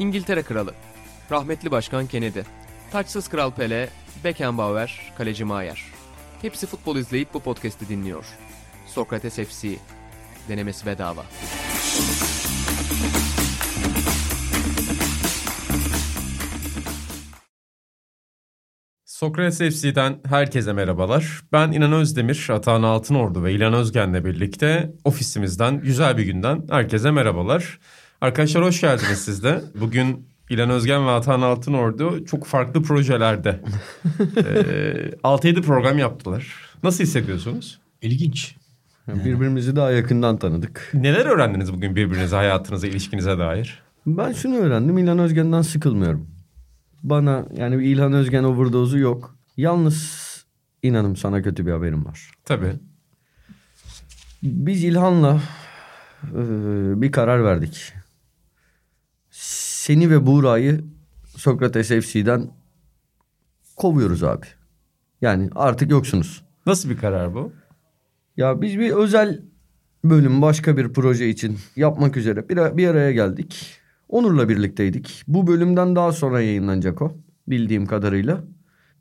İngiltere Kralı, rahmetli Başkan Kennedy, taçsız Kral Pele, Beckenbauer, Kaleci Maier. Hepsi futbol izleyip bu podcast'i dinliyor. Sokrates FC, denemesi bedava. Sokrates FC'den herkese merhabalar. Ben İnan Özdemir, Atahan Altınordu ve İlhan Özgen'le birlikte ofisimizden güzel bir günden herkese merhabalar. Arkadaşlar hoş geldiniz siz de. Bugün İlhan Özgen ve Atahan Altınordu çok farklı projelerde ee, 6-7 program yaptılar. Nasıl hissediyorsunuz? İlginç. Birbirimizi daha yakından tanıdık. Neler öğrendiniz bugün birbirinize, hayatınıza, ilişkinize dair? Ben şunu öğrendim. İlhan Özgen'den sıkılmıyorum. Bana yani İlhan Özgen overdose'u yok. Yalnız inanım sana kötü bir haberim var. Tabii. Biz İlhan'la e, bir karar verdik. Seni ve Buğra'yı Sokrates FC'den kovuyoruz abi. Yani artık yoksunuz. Nasıl bir karar bu? Ya biz bir özel bölüm başka bir proje için yapmak üzere bir, bir araya geldik. Onur'la birlikteydik. Bu bölümden daha sonra yayınlanacak o. Bildiğim kadarıyla.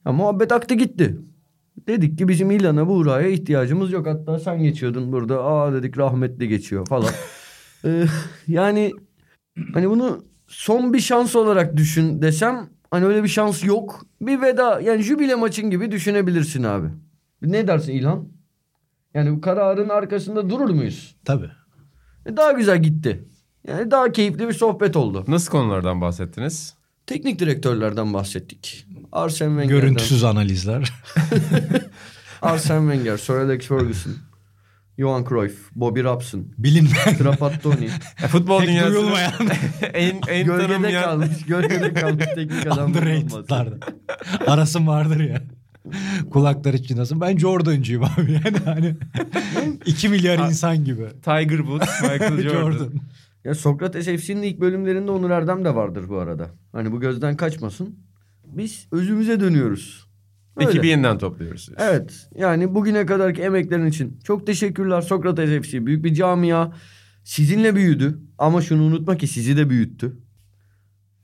Ya muhabbet aktı gitti. Dedik ki bizim İlhan'a Buğra'ya ihtiyacımız yok. Hatta sen geçiyordun burada. Aa dedik rahmetli geçiyor falan. ee, yani hani bunu son bir şans olarak düşün desem hani öyle bir şans yok. Bir veda yani jübile maçın gibi düşünebilirsin abi. Ne dersin İlhan? Yani bu kararın arkasında durur muyuz? Tabii. E, Daha güzel gitti. Yani daha keyifli bir sohbet oldu. Nasıl konulardan bahsettiniz? Teknik direktörlerden bahsettik. Arsene Wenger'den. Görüntüsüz analizler. Arsene Wenger, Sir Alex Ferguson, Johan Cruyff, Bobby Robson, Bilinmeyen. Trapattoni. E, futbol Pek dünyasında duyulmayan. en, en gölgede tanınmayan... kalmış, gölgede kalmış teknik adam. Underrated'larda. Arasım vardır ya. Kulakları çınlasın. Ben Jordan'cıyım abi. Yani hani 2 milyar insan gibi. Tiger Woods, Michael Jordan. Jordan. Ya Sokrates FC'nin ilk bölümlerinde Onur Erdem de vardır bu arada. Hani bu gözden kaçmasın. Biz özümüze dönüyoruz. Öyle. Ekibi yeniden topluyoruz. Evet. Yani bugüne kadarki emeklerin için çok teşekkürler Sokrates FC. Büyük bir camia. Sizinle büyüdü. Ama şunu unutma ki sizi de büyüttü.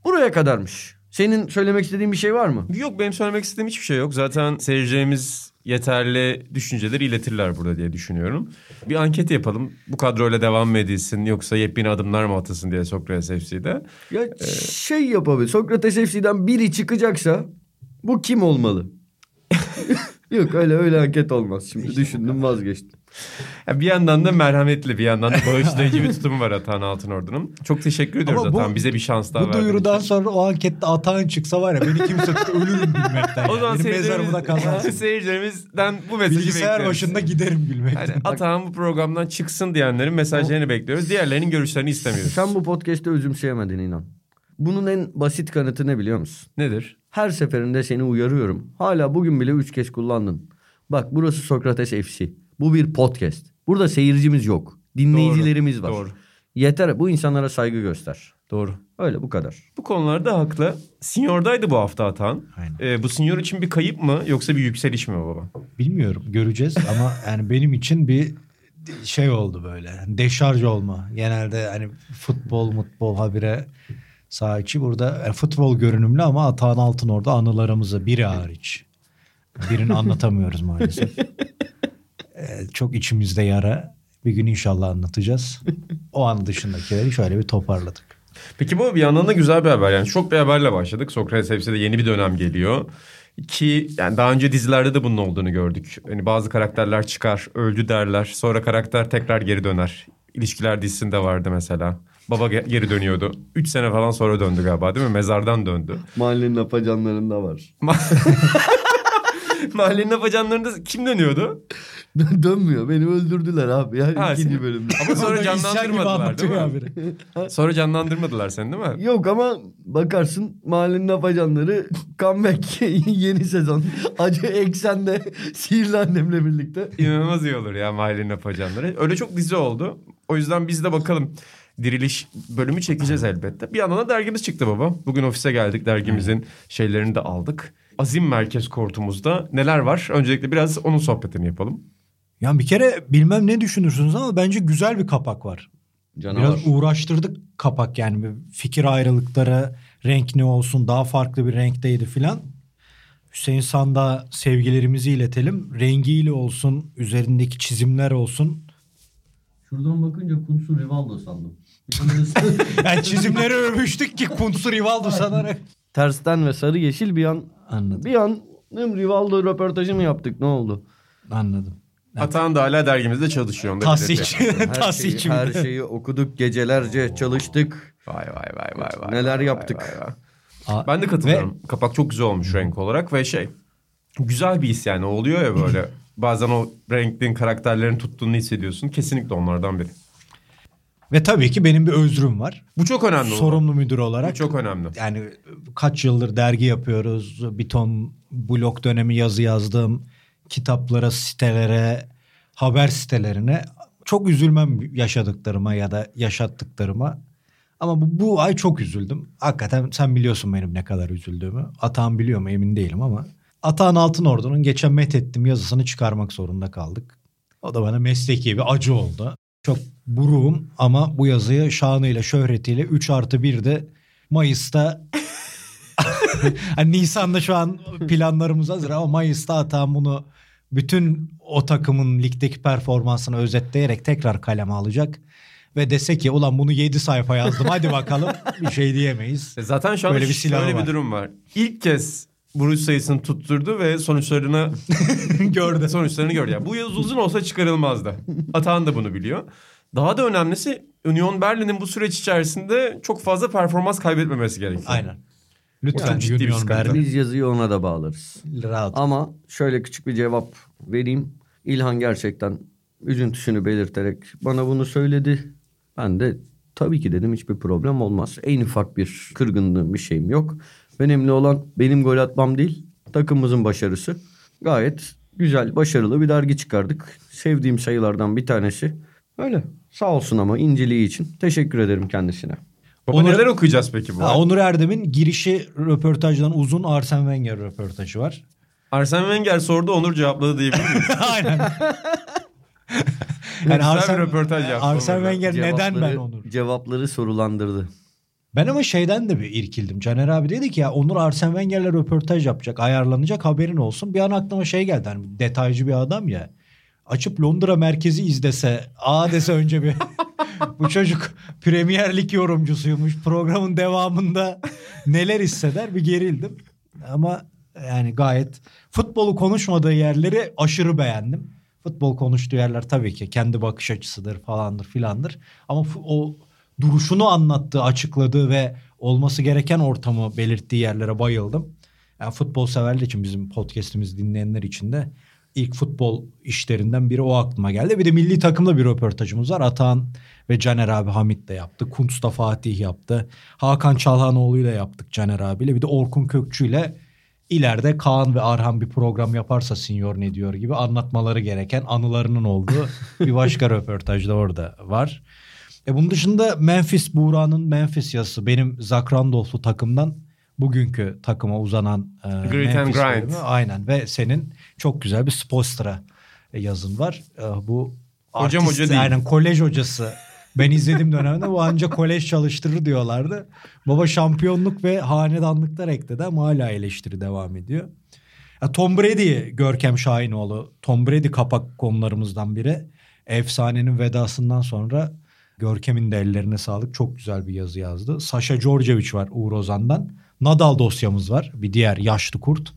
Buraya kadarmış. Senin söylemek istediğin bir şey var mı? Yok benim söylemek istediğim hiçbir şey yok. Zaten seyircilerimiz yeterli düşünceleri iletirler burada diye düşünüyorum. Bir anket yapalım. Bu kadroyla devam mı edilsin yoksa yepyeni adımlar mı atılsın diye Sokrates FC'de. Ya şey yapabilir. Sokrates FC'den biri çıkacaksa bu kim olmalı? Yok öyle öyle anket olmaz. Şimdi düşündüm vazgeçtim. Ya bir yandan da merhametli bir yandan da bağışlayıcı bir tutumu var Atahan Altınordu'nun. Çok teşekkür ediyoruz Ama bu- Atahan bize bir şans daha Bu duyurudan için. sonra o ankette Atahan çıksa var ya beni kimse ölürüm gülmekten. O zaman mezarımda seyircilerimiz, kazansın. seyircilerimizden bu mesajı Bilgisayar bekliyoruz. başında giderim gülmekten. Yani Atahan bu programdan çıksın diyenlerin mesajlarını bekliyoruz. Diğerlerinin görüşlerini istemiyoruz. Sen bu podcast'te özümseyemedin inan. Bunun en basit kanıtı ne biliyor musun? Nedir? Her seferinde seni uyarıyorum. Hala bugün bile üç kez kullandın. Bak burası Sokrates FC. Bu bir podcast. Burada seyircimiz yok. Dinleyicilerimiz var. Doğru. Yeter bu insanlara saygı göster. Doğru. Öyle bu kadar. Bu konularda haklı. Senior'daydı bu hafta Atahan. Aynen. Ee, bu senior için bir kayıp mı yoksa bir yükseliş mi baba? Bilmiyorum göreceğiz ama yani benim için bir şey oldu böyle. Deşarj olma. Genelde hani futbol mutbol habire saha içi burada yani futbol görünümlü ama Atahan Altın orada anılarımızı biri hariç. Birini anlatamıyoruz maalesef. Ee, çok içimizde yara. Bir gün inşallah anlatacağız. O an dışındakileri şöyle bir toparladık. Peki bu bir yandan da güzel bir haber. Yani şok bir haberle başladık. Sokrates FC'de yeni bir dönem geliyor. Ki yani daha önce dizilerde de bunun olduğunu gördük. Hani bazı karakterler çıkar, öldü derler. Sonra karakter tekrar geri döner. İlişkiler dizisinde vardı mesela. Baba ge- geri dönüyordu. Üç sene falan sonra döndü galiba değil mi? Mezardan döndü. Mahallenin apacanlarında var. Mahallenin afacanlarında kim dönüyordu? Dönmüyor. Beni öldürdüler abi. Yani Ha, ikinci bölümde. Ama sonra canlandırmadılar değil mi? Sonra canlandırmadılar seni değil mi? Yok ama bakarsın mahallenin apacanları comeback yeni sezon. Acı eksende sihirli annemle birlikte. İnanılmaz iyi olur ya mahallenin afacanları. Öyle çok dizi oldu. O yüzden biz de bakalım diriliş bölümü çekeceğiz elbette. Bir yandan da dergimiz çıktı baba. Bugün ofise geldik dergimizin şeylerini de aldık. Azim Merkez Kortumuzda neler var? Öncelikle biraz onun sohbetini yapalım. Ya bir kere bilmem ne düşünürsünüz ama bence güzel bir kapak var. Canavar. Biraz uğraştırdık kapak yani Bir fikir ayrılıkları renk ne olsun daha farklı bir renkteydi filan. Hüseyin Sanda sevgilerimizi iletelim. Rengiyle olsun, üzerindeki çizimler olsun. Şuradan bakınca Kunsu Rivaldo sandım. Yani çizimleri övmüştük ki Kunsu Rivaldo sanarak. Tersten ve sarı yeşil bir an Anladım. bir an Rivaldo röportajı mı yaptık ne oldu? Anladım. Atan da hala dergimizde çalışıyor. Tahsihçi. belirtelim. Her şeyi, her şeyi okuduk gecelerce çalıştık. Vay vay vay vay vay. Neler vay, yaptık. vay, vay. Aa, Ben de katılıyorum. Kapak çok güzel olmuş renk olarak ve şey güzel bir his yani oluyor ya böyle. Bazen o renklerin karakterlerin tuttuğunu hissediyorsun. Kesinlikle onlardan biri. Ve tabii ki benim bir özrüm var. Bu çok önemli. olan. Sorumlu müdür Bu olarak. çok önemli. Yani kaç yıldır dergi yapıyoruz. Bir ton blog dönemi yazı yazdım. Kitaplara, sitelere, haber sitelerine. Çok üzülmem yaşadıklarıma ya da yaşattıklarıma. Ama bu, bu ay çok üzüldüm. Hakikaten sen biliyorsun benim ne kadar üzüldüğümü. Atağın biliyor mu emin değilim ama. Atağın Altınordu'nun geçen met ettiğim yazısını çıkarmak zorunda kaldık. O da bana mesleki bir acı oldu. Çok buruğum ama bu yazıyı şanıyla şöhretiyle 3 artı 1'de Mayıs'ta hani Nisan'da şu an planlarımız hazır ama Mayıs'ta Atahan bunu bütün o takımın ligdeki performansını özetleyerek tekrar kaleme alacak. Ve dese ki ulan bunu 7 sayfa yazdım hadi bakalım bir şey diyemeyiz. E Zaten şu anda Böyle bir şöyle var. bir durum var. İlk kez vuruş sayısını tutturdu ve sonuçlarını Gördü. sonuçlarını gördü. Yani bu yaz uzun olsa çıkarılmazdı. Atan da bunu biliyor. Daha da önemlisi Union Berlin'in bu süreç içerisinde çok fazla performans kaybetmemesi gerekiyor. Aynen. Lütfen Çok ciddi bir Union sıkıntı. Berlin Biz yazıyı ona da bağlarız. rahat. Ama şöyle küçük bir cevap vereyim. İlhan gerçekten üzüntüsünü belirterek bana bunu söyledi. Ben de tabii ki dedim hiçbir problem olmaz. En ufak bir kırgınlığım bir şeyim yok. Önemli olan benim gol atmam değil takımımızın başarısı. Gayet güzel başarılı bir dergi çıkardık. Sevdiğim sayılardan bir tanesi. Öyle sağ olsun ama inceliği için teşekkür ederim kendisine. Baba Onur- neler okuyacağız peki bu? Ha? Onur Erdem'in girişi röportajdan uzun Arsene Wenger röportajı var. Arsene Wenger sordu Onur cevapladı diyebilir miyiz? Aynen. Yani bir Arsene, röportaj yaptı Onur'la. Wenger neden ben Onur? Cevapları sorulandırdı. Ben ama şeyden de bir irkildim. Caner abi dedi ki ya Onur Arsene Wenger'le röportaj yapacak, ayarlanacak haberin olsun. Bir an aklıma şey geldi hani detaycı bir adam ya. Açıp Londra merkezi izlese, aa dese önce bir bu çocuk Premier Lig yorumcusuymuş. Programın devamında neler hisseder bir gerildim. Ama yani gayet futbolu konuşmadığı yerleri aşırı beğendim. Futbol konuştuğu yerler tabii ki kendi bakış açısıdır falandır filandır. Ama o duruşunu anlattığı, açıkladığı ve olması gereken ortamı belirttiği yerlere bayıldım. Yani futbol severler için bizim podcast'imizi dinleyenler için de ilk futbol işlerinden biri o aklıma geldi. Bir de milli takımda bir röportajımız var. Atahan ve Caner abi Hamit de yaptı. Kuntz da Fatih yaptı. Hakan Çalhanoğlu'yla yaptık Caner abiyle. Bir de Orkun Kökçü'yle ileride Kaan ve Arhan bir program yaparsa Senior ne diyor gibi anlatmaları gereken anılarının olduğu bir başka röportaj da orada var. E bunun dışında Memphis Buğra'nın Memphis yazısı benim Zach Randolph'lu takımdan bugünkü takıma uzanan e, Grit and Memphis Grind. bölümü. Aynen ve senin çok güzel bir Spostra yazın var. E, bu Hocam artist, hoca değil. Aynen kolej hocası. Ben izlediğim dönemde bu anca kolej çalıştırır diyorlardı. Baba şampiyonluk ve hanedanlıklar ekledi ama hala eleştiri devam ediyor. Ya Tom Brady Görkem Şahinoğlu. Tom Brady kapak konularımızdan biri. Efsanenin vedasından sonra Görkem'in de ellerine sağlık. Çok güzel bir yazı yazdı. Sasha Djordjevic var Uğur Ozan'dan. Nadal dosyamız var. Bir diğer yaşlı kurt.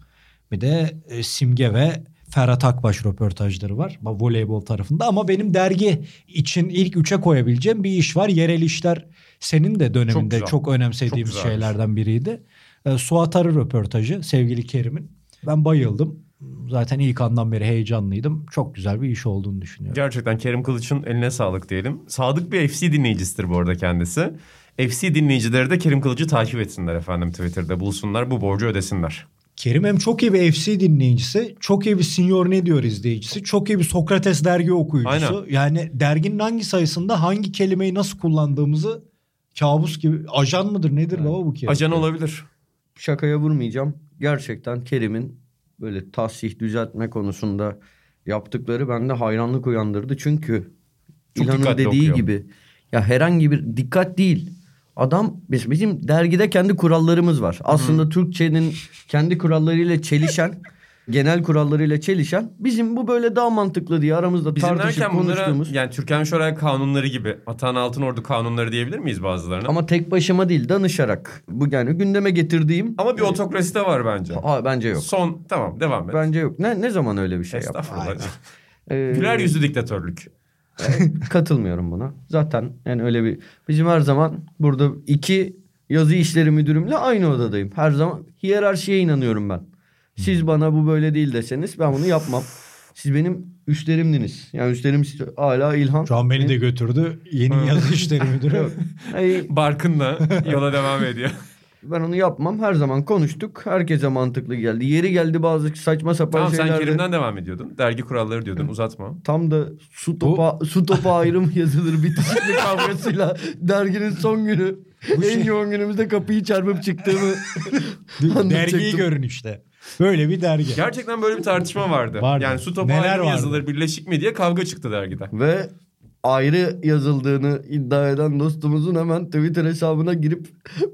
Bir de e, Simge ve Ferhat Akbaş röportajları var. Voleybol tarafında ama benim dergi için ilk üçe koyabileceğim bir iş var. Yerel işler senin de döneminde güzel. çok, önemsediğimiz Çok şeylerden biriydi. E, Suat Arı röportajı sevgili Kerim'in. Ben bayıldım. Zaten ilk andan beri heyecanlıydım. Çok güzel bir iş olduğunu düşünüyorum. Gerçekten Kerim Kılıç'ın eline sağlık diyelim. Sadık bir FC dinleyicisidir bu arada kendisi. FC dinleyicileri de Kerim Kılıç'ı takip etsinler efendim Twitter'da bulsunlar bu borcu ödesinler. Kerim hem çok iyi bir FC dinleyicisi, çok iyi bir Senior Ne Diyor izleyicisi, çok iyi bir Sokrates dergi okuyucusu. Yani derginin hangi sayısında hangi kelimeyi nasıl kullandığımızı kabus gibi. Ajan mıdır nedir baba bu Kerim? Ajan olabilir. şakaya vurmayacağım. Gerçekten Kerim'in böyle tahsih düzeltme konusunda yaptıkları bende hayranlık uyandırdı. Çünkü Çok İlhan'ın dediği okuyor. gibi Ya herhangi bir dikkat değil. Adam biz- bizim dergide kendi kurallarımız var. Aslında Türkçenin kendi kurallarıyla çelişen, genel kurallarıyla çelişen bizim bu böyle daha mantıklı diye aramızda Bizim tartışıp derken bunlara konuştuğumuz. yani Türkan Şoray kanunları gibi Atan Altınordu kanunları diyebilir miyiz bazılarına? Ama, Ama tek başıma değil danışarak. Bu yani gündeme getirdiğim. bir otokrasi de var bence. Aa, bence yok. Son tamam devam et. Bence yok. Ne ne zaman öyle bir şey yaptı? Estağfurullah. Ee, Güler yüzlü diktatörlük. Katılmıyorum buna. Zaten yani öyle bir bizim her zaman burada iki yazı işleri müdürümle aynı odadayım. Her zaman hiyerarşiye inanıyorum ben. Siz bana bu böyle değil deseniz ben bunu yapmam. Siz benim üstlerimdiniz. Yani üstlerim hala İlhan. Şu an beni de götürdü. Yeni yazı işleri müdürü. Ay, Barkın'la yola devam ediyor. ben onu yapmam. Her zaman konuştuk. Herkese mantıklı geldi. Yeri geldi bazı saçma sapan tamam sen şeylerde. Kerim'den devam ediyordun. Dergi kuralları diyordun uzatma. Tam da su topa, su topa ayrım yazılır bitişik bir kavgasıyla derginin son günü. en yoğun günümüzde kapıyı çarpıp çıktığımı Dergiyi anlatacaktım. görün işte. Böyle bir dergi. Gerçekten böyle bir tartışma vardı. Vardı. Yani su topu Neler ayrı vardı? yazılır birleşik mi diye kavga çıktı dergide. Ve ayrı yazıldığını iddia eden dostumuzun hemen Twitter hesabına girip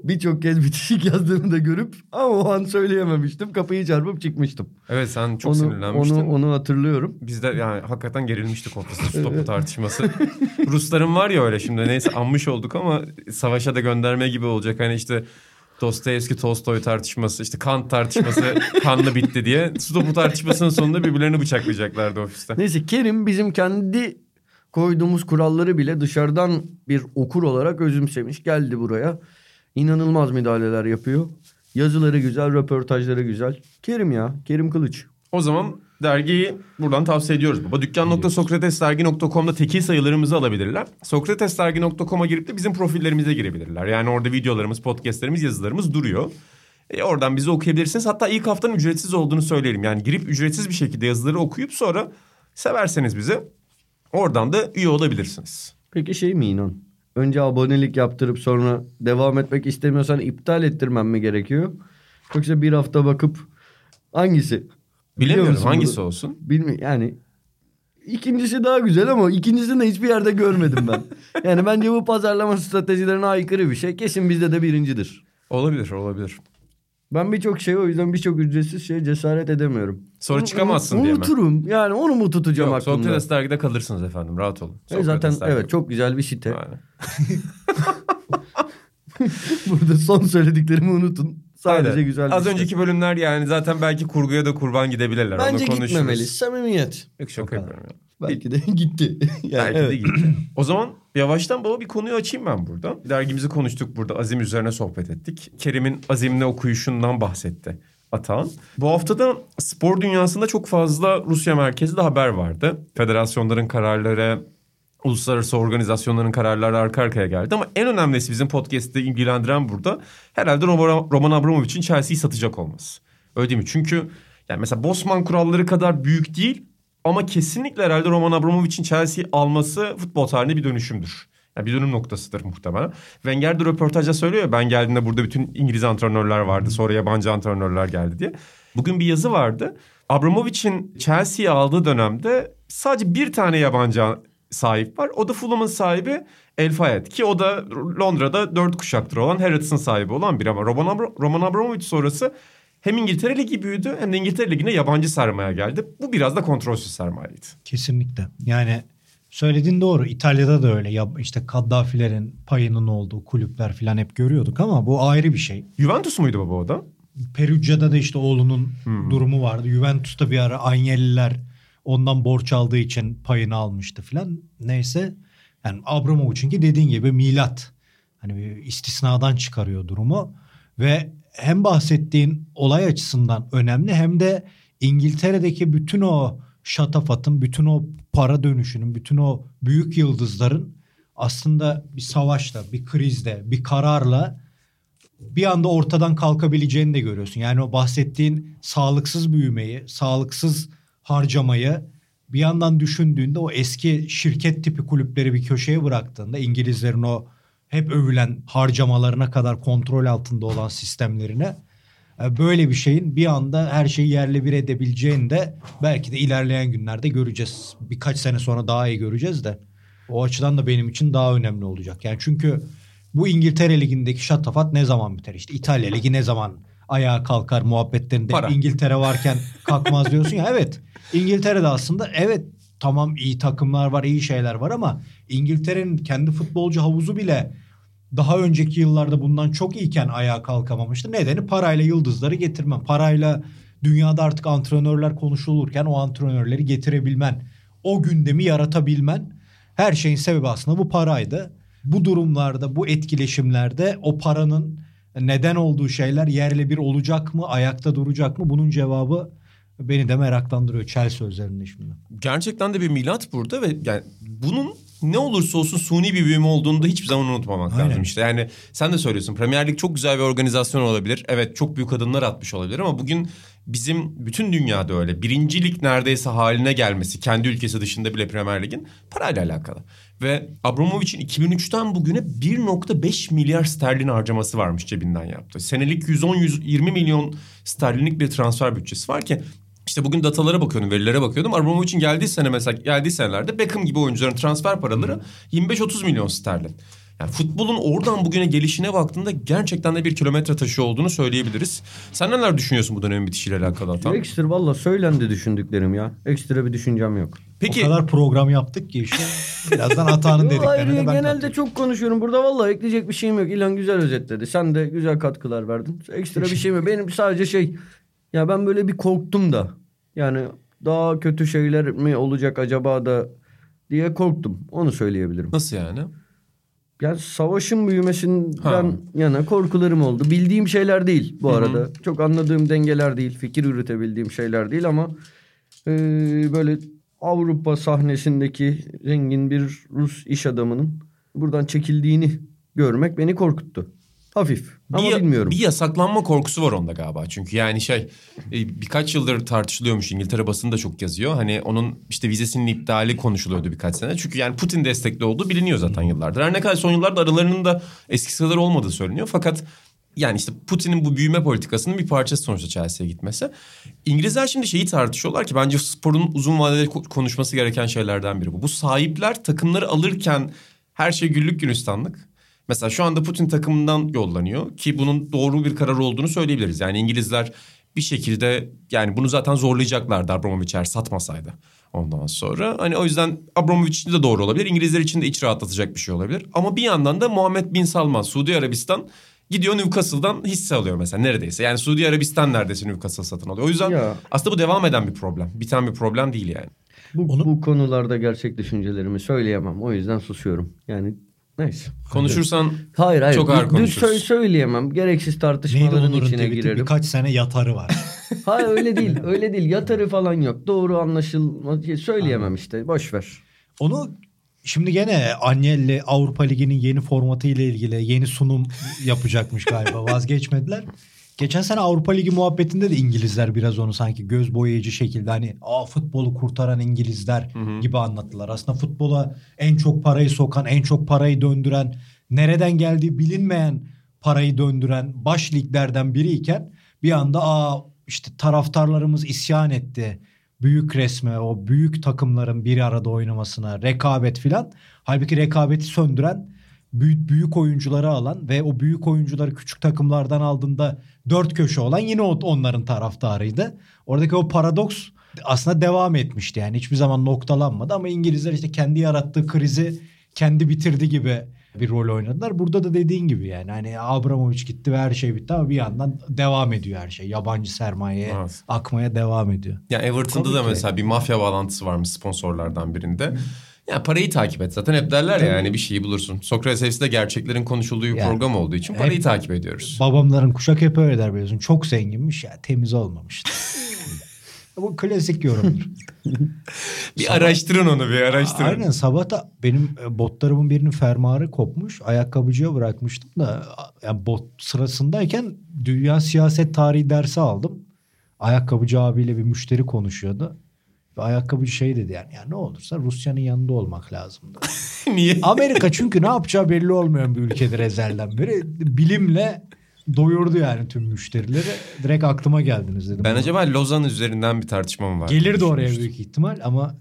birçok kez bitişik yazdığını da görüp ama o an söyleyememiştim. Kapıyı çarpıp çıkmıştım. Evet sen çok onu, sinirlenmiştin. onu, onu hatırlıyorum. Biz de yani hakikaten gerilmiştik ortasında su topu tartışması. Rusların var ya öyle şimdi neyse anmış olduk ama savaşa da gönderme gibi olacak. Hani işte Dostoyevski Tolstoy tartışması işte Kant tartışması kanlı bitti diye topu tartışmasının sonunda birbirlerini bıçaklayacaklardı ofiste. Neyse Kerim bizim kendi koyduğumuz kuralları bile dışarıdan bir okur olarak özümsemiş. Geldi buraya. İnanılmaz müdahaleler yapıyor. Yazıları güzel, röportajları güzel. Kerim ya, Kerim Kılıç. O zaman dergiyi buradan tavsiye ediyoruz baba. Dükkan.sokratesdergi.com'da tekil sayılarımızı alabilirler. Sokratesdergi.com'a girip de bizim profillerimize girebilirler. Yani orada videolarımız, podcastlerimiz, yazılarımız duruyor. E oradan bizi okuyabilirsiniz. Hatta ilk haftanın ücretsiz olduğunu söyleyelim. Yani girip ücretsiz bir şekilde yazıları okuyup sonra severseniz bizi oradan da üye olabilirsiniz. Peki şey mi inan? Önce abonelik yaptırıp sonra devam etmek istemiyorsan iptal ettirmem mi gerekiyor? Yoksa bir hafta bakıp hangisi? Bilemiyorum hangisi bunu? olsun. Bilmiyorum yani ikincisi daha güzel ama ikincisini de hiçbir yerde görmedim ben. yani bence bu pazarlama stratejilerine aykırı bir şey. Kesin bizde de birincidir. Olabilir olabilir. Ben birçok şey o yüzden birçok ücretsiz şeye cesaret edemiyorum. Sonra Onu- çıkamazsın onu- diye mi? Unuturum. Yani onu mu tutacağım Yok, aklımda? Sokrates dergide kalırsınız efendim rahat olun. E zaten Sokrates dergi. evet çok güzel bir site. Aynen. Burada son söylediklerimi unutun. Sadece Aynen. güzel Az site. önceki bölümler yani zaten belki kurguya da kurban gidebilirler. Bence Onu gitmemeli. Samimiyet. Yok şaka yapıyorum ya. Belki de gitti. yani Belki evet. de gitti. o zaman yavaştan baba bir konuyu açayım ben burada. Dergimizi konuştuk burada. Azim üzerine sohbet ettik. Kerim'in azimle okuyuşundan bahsetti Atahan. Bu haftada spor dünyasında çok fazla Rusya merkezli haber vardı. Federasyonların kararları, uluslararası organizasyonların kararları arka arkaya geldi. Ama en önemlisi bizim podcast'te ilgilendiren burada herhalde Roman, Abramovich'in Chelsea'yi satacak olması. Öyle değil mi? Çünkü yani mesela Bosman kuralları kadar büyük değil ama kesinlikle herhalde Roman Abramovich'in Chelsea'yi alması futbol tarihinde bir dönüşümdür. Yani bir dönüm noktasıdır muhtemelen. Wenger de röportajda söylüyor ben geldiğimde burada bütün İngiliz antrenörler vardı sonra yabancı antrenörler geldi diye. Bugün bir yazı vardı. Abramovich'in Chelsea'yi aldığı dönemde sadece bir tane yabancı sahip var. O da Fulham'ın sahibi El Fayed ki o da Londra'da dört kuşaktır olan Harrods'ın sahibi olan biri ama Roman, Abra- Roman Abramovich sonrası hem İngiltere Ligi büyüdü hem de İngiltere Ligi'ne yabancı sermaye geldi. Bu biraz da kontrolsüz sermayeydi. Kesinlikle. Yani söylediğin doğru. İtalya'da da öyle. Ya işte Kaddafilerin payının olduğu kulüpler falan hep görüyorduk ama bu ayrı bir şey. Juventus muydu baba o da? Perugia'da da işte oğlunun durumu vardı. Juventus'ta bir ara Agnelliler ondan borç aldığı için payını almıştı falan. Neyse yani Abramovich'inki dediğin gibi milat. Hani bir istisnadan çıkarıyor durumu ve hem bahsettiğin olay açısından önemli hem de İngiltere'deki bütün o şatafatın, bütün o para dönüşünün, bütün o büyük yıldızların aslında bir savaşla, bir krizde, bir kararla bir anda ortadan kalkabileceğini de görüyorsun. Yani o bahsettiğin sağlıksız büyümeyi, sağlıksız harcamayı bir yandan düşündüğünde o eski şirket tipi kulüpleri bir köşeye bıraktığında İngilizlerin o hep övülen harcamalarına kadar kontrol altında olan sistemlerine e, böyle bir şeyin bir anda her şeyi yerle bir edebileceğini de belki de ilerleyen günlerde göreceğiz. Birkaç sene sonra daha iyi göreceğiz de. O açıdan da benim için daha önemli olacak. Yani çünkü bu İngiltere Ligi'ndeki şatafat ne zaman biter? İşte İtalya Ligi ne zaman ayağa kalkar muhabbetlerinde Para. İngiltere varken kalkmaz diyorsun ya. Evet İngiltere'de aslında evet tamam iyi takımlar var iyi şeyler var ama İngiltere'nin kendi futbolcu havuzu bile daha önceki yıllarda bundan çok iyiken ayağa kalkamamıştı. Nedeni parayla yıldızları getirmen. Parayla dünyada artık antrenörler konuşulurken o antrenörleri getirebilmen. O gündemi yaratabilmen. Her şeyin sebebi aslında bu paraydı. Bu durumlarda, bu etkileşimlerde o paranın neden olduğu şeyler yerle bir olacak mı, ayakta duracak mı? Bunun cevabı beni de meraklandırıyor Chelsea özelinde şimdi. Gerçekten de bir milat burada ve yani bunun ne olursa olsun suni bir büyüme olduğunu da hiçbir zaman unutmamak Aynen. lazım işte. Yani sen de söylüyorsun Premier Lig çok güzel bir organizasyon olabilir. Evet çok büyük adımlar atmış olabilir ama bugün bizim bütün dünyada öyle. Birincilik neredeyse haline gelmesi kendi ülkesi dışında bile Premier Lig'in parayla alakalı. Ve Abramovich'in 2003'ten bugüne 1.5 milyar sterlin harcaması varmış cebinden yaptı. Senelik 110-120 milyon sterlinlik bir transfer bütçesi var ki işte bugün datalara bakıyordum, verilere bakıyordum. Abramovich'in geldiği sene mesela geldiği senelerde Beckham gibi oyuncuların transfer paraları 25-30 milyon sterlin. Yani futbolun oradan bugüne gelişine baktığında gerçekten de bir kilometre taşı olduğunu söyleyebiliriz. Sen neler düşünüyorsun bu dönemin bitişiyle alakalı Atan? Ekstra valla söylendi düşündüklerim ya. Ekstra bir düşüncem yok. Peki O kadar program yaptık ki işte birazdan dediklerine hayır, de ben genelde katılıyorum. çok konuşuyorum. Burada vallahi ekleyecek bir şeyim yok. İlan güzel özetledi. Sen de güzel katkılar verdin. Ekstra bir şeyim yok. Benim sadece şey ya ben böyle bir korktum da. Yani daha kötü şeyler mi olacak acaba da diye korktum. Onu söyleyebilirim. nasıl yani? Yani savaşın büyümesinden Ha. yana korkularım oldu. Bildiğim şeyler değil bu arada. Çok anladığım dengeler değil. Fikir üretebildiğim şeyler değil ama e, böyle Avrupa sahnesindeki zengin bir Rus iş adamının buradan çekildiğini görmek beni korkuttu. Hafif ama bir, bilmiyorum. Bir yasaklanma korkusu var onda galiba. Çünkü yani şey e, birkaç yıldır tartışılıyormuş. İngiltere basını da çok yazıyor. Hani onun işte vizesinin iptali konuşuluyordu birkaç sene. Çünkü yani Putin destekli olduğu biliniyor zaten yıllardır. Her ne kadar son yıllarda aralarının da eskisi kadar olmadığı söyleniyor. Fakat yani işte Putin'in bu büyüme politikasının bir parçası sonuçta Chelsea'ye gitmesi. İngilizler şimdi şeyi tartışıyorlar ki bence sporun uzun vadede ko- konuşması gereken şeylerden biri bu. Bu sahipler takımları alırken her şey güllük gülistanlık. Mesela şu anda Putin takımından yollanıyor ki bunun doğru bir karar olduğunu söyleyebiliriz. Yani İngilizler bir şekilde yani bunu zaten zorlayacaklardı Abramovich eğer satmasaydı ondan sonra. Hani o yüzden Abramovich için de doğru olabilir. İngilizler için de iç rahatlatacak bir şey olabilir. Ama bir yandan da Muhammed Bin Salman, Suudi Arabistan gidiyor Newcastle'dan hisse alıyor mesela neredeyse. Yani Suudi Arabistan neredeyse Newcastle satın alıyor. O yüzden Ya. aslında bu devam eden bir problem. Biten bir problem değil yani. bu, Onu- bu konularda gerçek düşüncelerimi söyleyemem. O yüzden susuyorum. Yani neyse. Konuşursan Hayır hayır. Çok ağır Dü- dü- konuşuruz. sö- söyleyemem. Gereksiz Neydi tartışmaların Onur'un içine tweet'i? girerim. Birkaç sene yatarı var. Hayır öyle değil. Öyle değil. Yatarı falan yok. Doğru anlaşılma şey söyleyemem işte. Boş ver. Onu şimdi gene Agnelli Avrupa Ligi'nin yeni formatı ile ilgili yeni sunum yapacakmış galiba. Vazgeçmediler. Geçen sene Avrupa Ligi muhabbetinde de İngilizler biraz onu sanki göz boyayıcı şekilde hani Aa, futbolu kurtaran İngilizler gibi anlattılar. Aslında futbola en çok parayı sokan, en çok parayı döndüren, nereden geldiği bilinmeyen parayı döndüren baş liglerden biriyken bir anda aa işte taraftarlarımız isyan etti. Büyük resme, o büyük takımların bir arada oynamasına, rekabet filan. Halbuki rekabeti söndüren büyük, büyük oyuncuları alan ve o büyük oyuncuları küçük takımlardan aldığında dört köşe olan yine o- onların taraftarıydı. Oradaki o paradoks aslında devam etmişti yani hiçbir zaman noktalanmadı ama İngilizler işte kendi yarattığı krizi kendi bitirdi gibi bir rol oynadılar. Burada da dediğin gibi yani hani Abramovich gitti ve her şey bitti ama bir yandan devam ediyor her şey. Yabancı sermayeye Evet. akmaya devam ediyor. Ya Everton'da Tabii da ki. mesela bir mafya bağlantısı varmış sponsorlardan birinde. Ya parayı takip et. Zaten hep derler ya yani bir şeyi bulursun. Sokrates de gerçeklerin konuşulduğu Yani program olduğu için parayı hep- takip ediyoruz. Babamların kuşak hep öyle der biliyorsun. Çok zenginmiş ya temiz olmamıştı. Bu klasik yorumdur. Bir araştırın onu bir araştırın. Aynen sabah da benim e, botlarımın birinin fermuarı kopmuş. Ayakkabıcıya bırakmıştım da yani bot sırasındayken dünya siyaset tarihi dersi aldım. Ayakkabıcı abiyle bir müşteri konuşuyordu. Ve ayakkabıcı şey dedi yani ya ne olursa Rusya'nın yanında olmak lazımdı. Niye? Amerika çünkü ne yapacağı belli olmayan bir ülkedir ezelden beri. Bilimle doyurdu yani tüm müşterileri. Direkt aklıma geldiniz dedim. Ben acaba Lozan üzerinden bir tartışma mı var? Gelirdi oraya büyük ihtimal ama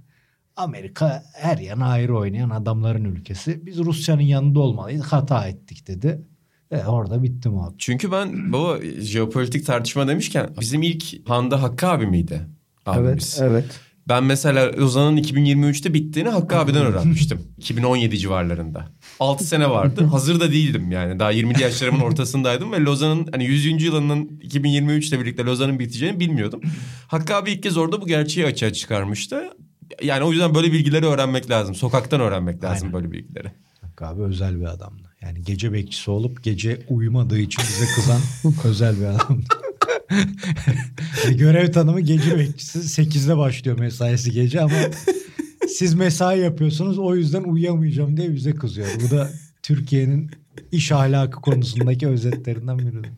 Amerika her yana ayrı oynayan adamların ülkesi. Biz Rusya'nın yanında olmalıyız. Hata ettik dedi. E orada bitti muhabbet. Çünkü ben baba jeopolitik tartışma demişken bizim ilk Handa Hakkı abi miydi? Abimiz. Evet, evet. Ben mesela Lozan'ın 2023'te bittiğini Hakkı abiden öğrenmiştim. 2017 civarlarında. 6 sene vardı. Hazır da değildim yani. Daha 20'li yaşlarımın ortasındaydım ve Lozan'ın hani 100. yılının 2023'te birlikte Lozan'ın biteceğini bilmiyordum. Hakkı abi ilk kez orada bu gerçeği açığa çıkarmıştı. Yani o yüzden böyle bilgileri öğrenmek lazım. Sokaktan öğrenmek lazım Aynen. böyle bilgileri. Hakkı abi özel bir adamdı. Yani gece bekçisi olup gece uyumadığı için bize kızan özel bir adamdı. Yani görev tanımı gece bekçisi 8'de başlıyor mesaisi gece ama siz mesai yapıyorsunuz o yüzden uyuyamayacağım diye bize kızıyor. Bu da Türkiye'nin iş ahlakı konusundaki özetlerinden biri.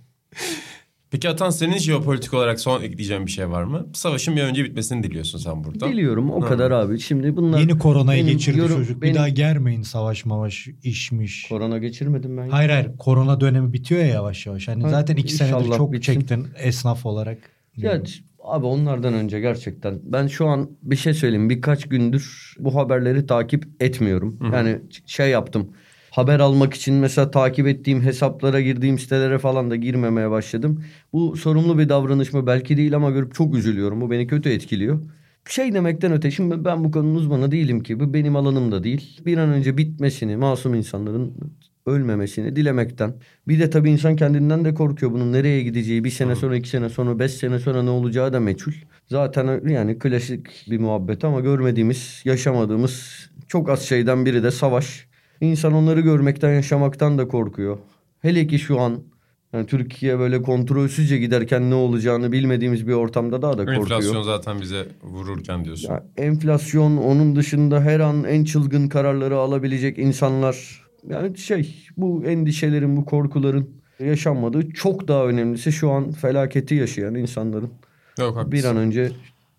Peki Atan senin jeopolitik olarak son ekleyeceğin bir şey var mı? Savaşın bir önce bitmesini diliyorsun sen burada. Biliyorum o Ha. kadar abi. Şimdi bunlar... Yeni koronayı benim geçirdi yorum- çocuk. benim- Bir daha germeyin savaş mavaş işmiş. Korona geçirmedim ben. Hayır hayır korona dönemi bitiyor ya yavaş yavaş. Hani Ha, zaten iki senedir çok bitsin. çektin esnaf olarak. Ya abi onlardan önce gerçekten ben şu an bir şey söyleyeyim birkaç gündür bu haberleri takip etmiyorum. Yani ç- şey yaptım. Haber almak için mesela takip ettiğim hesaplara girdiğim sitelere falan da girmemeye başladım. Bu sorumlu bir davranış mı belki değil ama görüp çok üzülüyorum. Bu beni kötü etkiliyor. Şey demekten öte şimdi ben bu konunun uzmanı değilim ki. Bu benim alanım da değil. Bir an önce bitmesini, masum insanların ölmemesini dilemekten. Bir de tabii insan kendinden de korkuyor. Bunun nereye gideceği, bir sene sonra, iki sene sonra, beş sene sonra ne olacağı da meçhul. Zaten yani klasik bir muhabbet ama görmediğimiz, yaşamadığımız çok az şeyden biri de savaş. İnsan onları görmekten, yaşamaktan da korkuyor. Hele ki şu an yani Türkiye böyle kontrolsüzce giderken ne olacağını bilmediğimiz bir ortamda daha da korkuyor. Enflasyon zaten bize vururken diyorsun. Ya enflasyon onun dışında her an en çılgın kararları alabilecek insanlar. Yani şey bu endişelerin bu korkuların yaşanmadığı çok daha önemlisi şu an felaketi yaşayan insanların Yok haklısın. bir an önce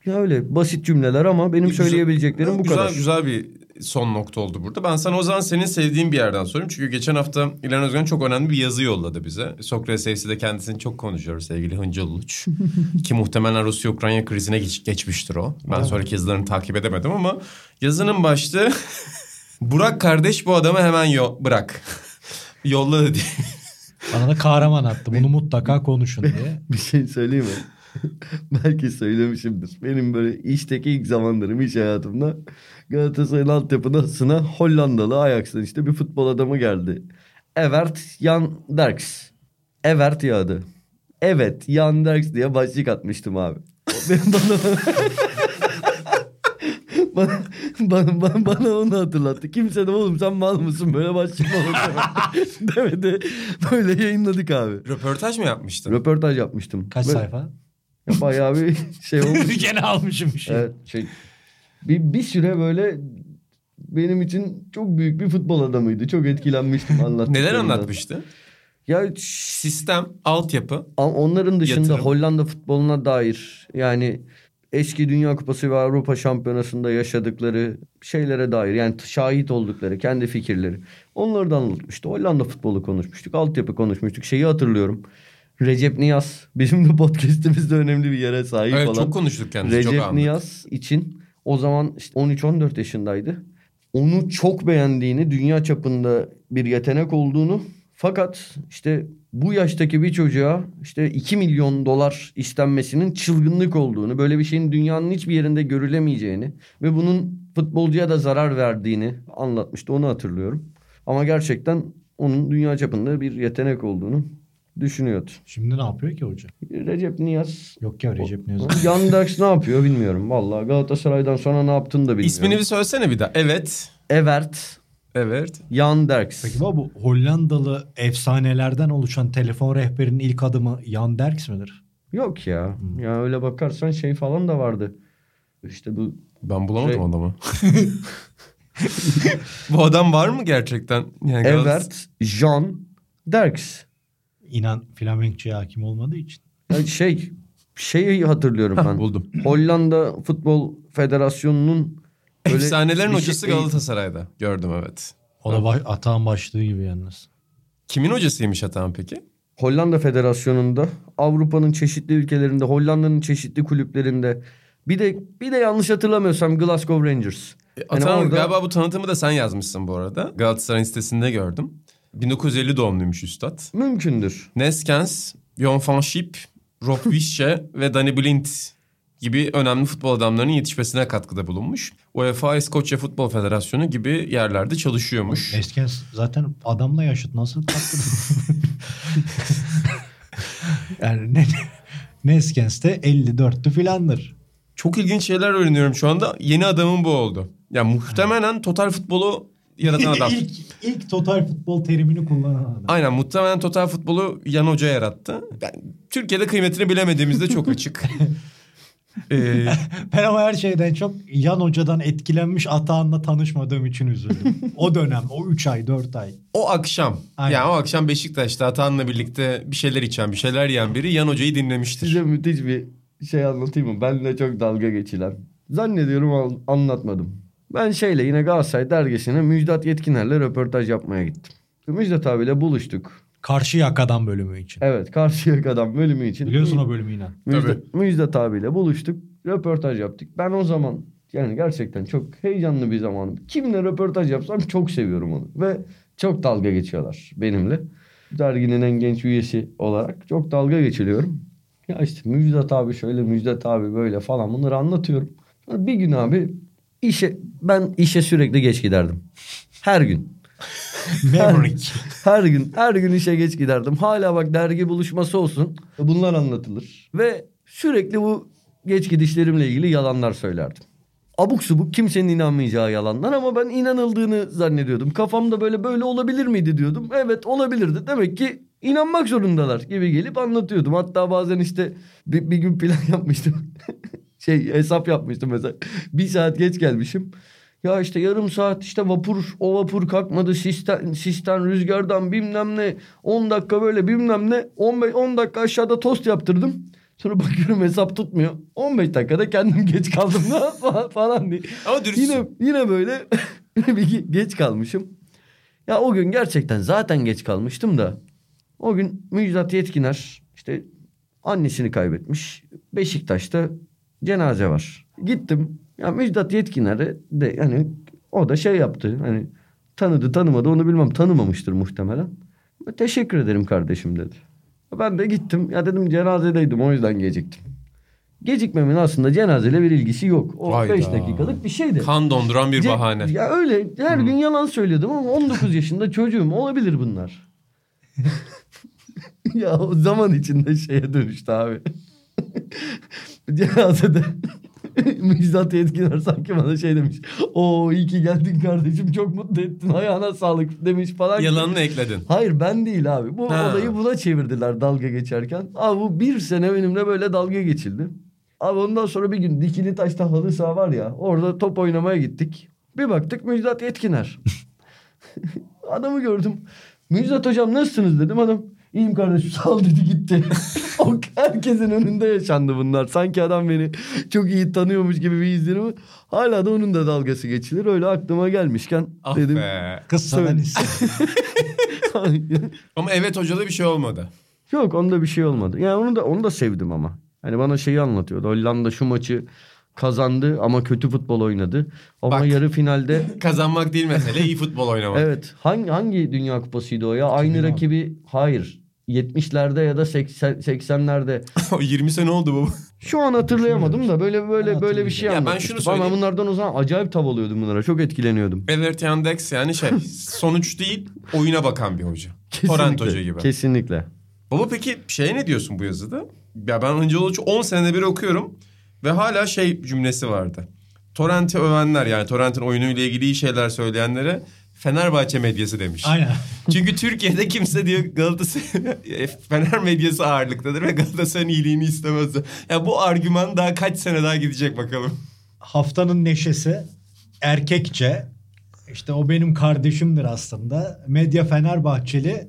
ya öyle basit cümleler ama benim Güzel- söyleyebileceklerim bu güzel, kadar. Güzel bir son nokta oldu burada. Ben sana o zaman senin sevdiğin bir yerden sorayım. Çünkü geçen hafta İlhan Özgen çok önemli bir yazı yolladı bize. Sokrates FC'de kendisini çok konuşuyoruz sevgili Hıncı Uluç. Ki muhtemelen Rusya-Ukrayna krizine geç- geçmiştir o. Ben sonraki yazılarını takip edemedim ama yazının başlığı Burak kardeş bu adamı hemen yo- bırak. Yolladı diye. Bana da kahraman attı. Bunu mutlaka konuşun diye. Bir şey söyleyeyim mi? Belki söylemişimdir. Benim böyle işteki ilk zamanlarım iş hayatımda Galatasaray'ın altyapısına Hollandalı Ajax'tan işte bir futbol adamı geldi. Evert Jan Derks. Evert yağdı. Evet Jan Derks diye başlık atmıştım abi. Benim bana, bana, bana, bana, bana onu hatırlattı. Kimse de oğlum sen mal mısın böyle başlık mı olur demedi. Böyle yayınladık abi. Röportaj mı yapmıştın? Röportaj yapmıştım. Kaç Böyle- sayfa? Ya bayağı bir şey olmuş. Gene almışım bir şey. evet, şey. Bir, bir süre böyle benim için çok büyük bir futbol adamıydı. Çok etkilenmiştim anlattıklarından. Neler anlatmıştı? Ya Sistem, altyapı. onların dışında Yatırım. Hollanda futboluna dair yani eski Dünya Kupası ve Avrupa Şampiyonası'nda yaşadıkları şeylere dair yani şahit oldukları kendi fikirleri. Onları da anlatmıştı. Hollanda futbolu konuşmuştuk. Altyapı konuşmuştuk. Şeyi hatırlıyorum. Recep Niyaz bizim de podcast'imizde önemli bir yere sahip Evet olan. çok konuştuk kendisi. çok Recep anladık. Niyaz için o zaman işte 13-14 yaşındaydı. Onu çok beğendiğini, dünya çapında bir yetenek olduğunu fakat işte bu yaştaki bir çocuğa işte 2 milyon dolar istenmesinin çılgınlık olduğunu, böyle bir şeyin dünyanın hiçbir yerinde görülemeyeceğini ve bunun futbolcuya da zarar verdiğini anlatmıştı. Onu hatırlıyorum. Ama gerçekten onun dünya çapında bir yetenek olduğunu düşünüyordu. Şimdi ne yapıyor ki hoca? Recep Niyaz Yok ya Recep Niyaz. Yandex ne yapıyor bilmiyorum. Vallahi Galatasaray'dan sonra ne yaptığını da bilmiyorum. İsmini bir söylesene bir daha. Evet. Evert Evet. Yandex. Peki bu Hollandalı efsanelerden oluşan telefon rehberinin ilk adımı Jan Derks midir? Yok ya. Ya öyle bakarsan şey falan da vardı. İşte bu Ben bulamadım Şey- adamı. Bu adam var mı gerçekten? Yani Galatasaray- Evert Jean Derks. İnan flamenkçiye hakim olmadığı için. Yani şey şeyi hatırlıyorum ben. buldum. Hollanda Futbol Federasyonu'nun böyle Efsanelerin bir hocası şey- Galatasaray'da. Gördüm evet. O da baş, atağın başlığı gibi yalnız. Kimin hocasıymış Atan peki? Hollanda Federasyonu'nda Avrupa'nın çeşitli ülkelerinde Hollanda'nın çeşitli kulüplerinde bir de bir de yanlış hatırlamıyorsam Glasgow Rangers. Hani Atan orada- galiba bu tanıtımı da sen yazmışsın bu arada. Galatasaray'ın sitesinde gördüm. 1950 doğumluymuş üstad. Mümkündür. Neskens, Jon van Schip, Rob Wische ve Danny Blind gibi önemli futbol adamlarının yetişmesine katkıda bulunmuş. UEFA İskoçya Futbol Federasyonu gibi yerlerde çalışıyormuş. Eskens zaten adamla yaşıt nasıl katkıda? yani ne, Neskens de 54'tü filandır. Çok ilginç şeyler öğreniyorum şu anda. Yeni adamın bu oldu. Ya muhtemelen total futbolu yaratan adam. ilk, ilk total futbol terimini kullanan adam. Aynen muhtemelen total futbolu Yan Hoca yarattı. Ben, Türkiye'de kıymetini bilemediğimiz de çok açık. Ee, Ben ama her şeyden çok Yan Hoca'dan etkilenmiş Atahan'la tanışmadığım için üzüldüm. o dönem, o 3 ay, 4 ay. o akşam Aynen. yani o akşam Beşiktaş'ta Atahan'la birlikte bir şeyler içen bir şeyler yiyen biri Yan Hoca'yı dinlemiştir. Size müthiş bir şey anlatayım mı? Benle çok dalga geçilen. Zannediyorum an- anlatmadım. Ben şeyle yine Galatasaray dergisine Müjdat Yetkiner'le röportaj yapmaya gittim. Müjdat abiyle buluştuk. Karşı yakadan bölümü için. Evet Karşıyaka'dan bölümü için. Biliyorsun o bölümü inan. Müjdat, Müjdat abiyle buluştuk. Röportaj yaptık. Ben o zaman yani gerçekten çok heyecanlı bir zamanım. Kimle röportaj yapsam çok seviyorum onu. Ve çok dalga geçiyorlar benimle. Derginin en genç üyesi olarak çok dalga geçiliyorum. Ya işte Müjdat abi şöyle Müjdat abi böyle falan bunları anlatıyorum. Sonra bir gün abi işe ben işe sürekli geç giderdim. Her gün. Maverick. Her gün her gün işe geç giderdim. Hala bak dergi buluşması olsun. Bunlar anlatılır. Ve sürekli bu geç gidişlerimle ilgili yalanlar söylerdim. Abuk subuk kimsenin inanmayacağı yalanlar ama ben inanıldığını zannediyordum. Kafamda böyle böyle olabilir miydi diyordum. Evet olabilirdi. Demek ki inanmak zorundalar gibi gelip anlatıyordum. Hatta bazen işte bir, bir gün plan yapmıştım. Şey hesap yapmıştım mesela. Bir saat geç gelmişim. Ya işte yarım saat işte vapur o vapur kalkmadı sistem, sistem rüzgardan bilmem ne 10 dakika böyle bilmem ne 15 10 dakika aşağıda tost yaptırdım. Sonra bakıyorum hesap tutmuyor. 15 dakikada kendim geç kaldım falan- falan diye. Ama dürüstsün. Yine yine böyle bir geç kalmışım. Ya o gün gerçekten zaten geç kalmıştım da. O gün Müjdat Yetkiner işte annesini kaybetmiş. Beşiktaş'ta cenaze var. Gittim. Ya Müjdat Yetkiner'e de yani o da şey yaptı. Hani tanıdı tanımadı onu bilmem tanımamıştır muhtemelen. Teşekkür ederim kardeşim dedi. Ben de gittim. Ya dedim cenazedeydim o yüzden geciktim. Gecikmemin aslında cenazeyle bir ilgisi yok. O Hayda. 5 dakikalık bir şeydi. Kan donduran bir Ce- bahane. Ya öyle her gün yalan söylüyordum ama 19 yaşında çocuğum olabilir bunlar. ya o zaman içinde şeye dönüştü abi. Cenazede Müjdat Yetkiner sanki bana şey demiş. Oo iyi ki geldin kardeşim çok mutlu ettin ayağına sağlık demiş falan. Yalanını ekledin. Hayır ben değil abi. Bu Ha. olayı buna çevirdiler dalga geçerken. Abi bu bir sene benimle böyle dalga geçildi. Abi ondan sonra bir gün Dikili Taş'ta halı saha var ya. Orada top oynamaya gittik. Bir baktık Müjdat Yetkiner. Adamı gördüm. Müjdat hocam nasılsınız dedim adam. İyiyim kardeşim sağ ol dedi gitti. o herkesin önünde yaşandı bunlar. Sanki adam beni çok iyi tanıyormuş gibi bir izlenimi. Hala da onun da dalgası geçilir. Öyle aklıma gelmişken Ah dedim. be. Kız sana. Ama evet hocada bir şey olmadı. Yok onda bir şey olmadı. Yani onu da onu da sevdim ama. Hani bana şeyi anlatıyordu. Hollanda şu maçı kazandı ama kötü futbol oynadı. Ama Bak. yarı finalde Kazanmak değil mesele iyi futbol oynamak. evet hangi hangi Dünya Kupasıydı o ya? Aynı 2016. rakibi hayır. 70'lerde ya da 80 80'lerde. O 20 sene oldu bu. Şu an hatırlayamadım da böyle böyle Ben böyle bir şey Ya ben şunu Ama söyleyeyim. bunlardan o zaman acayip tav oluyordum bunlara. Çok etkileniyordum. Evert Yandex yani şey sonuç değil oyuna bakan bir hoca. Torrent hoca gibi. Kesinlikle. Baba peki şeye ne diyorsun bu yazıda? Ya ben Hıncı Uluç'u 10 senede bir okuyorum ve hala şey cümlesi vardı. Torrent'i övenler yani Torrent'in oyunuyla ilgili iyi şeyler söyleyenlere Fenerbahçe medyası demiş. Aynen. Çünkü Türkiye'de kimse diyor Galatasaray Fener medyası ağırlıktadır ve Galatasaray'ın iyiliğini istemez. Ya bu argüman daha kaç sene daha gidecek bakalım. Haftanın neşesi erkekçe işte o benim kardeşimdir aslında. Medya Fenerbahçeli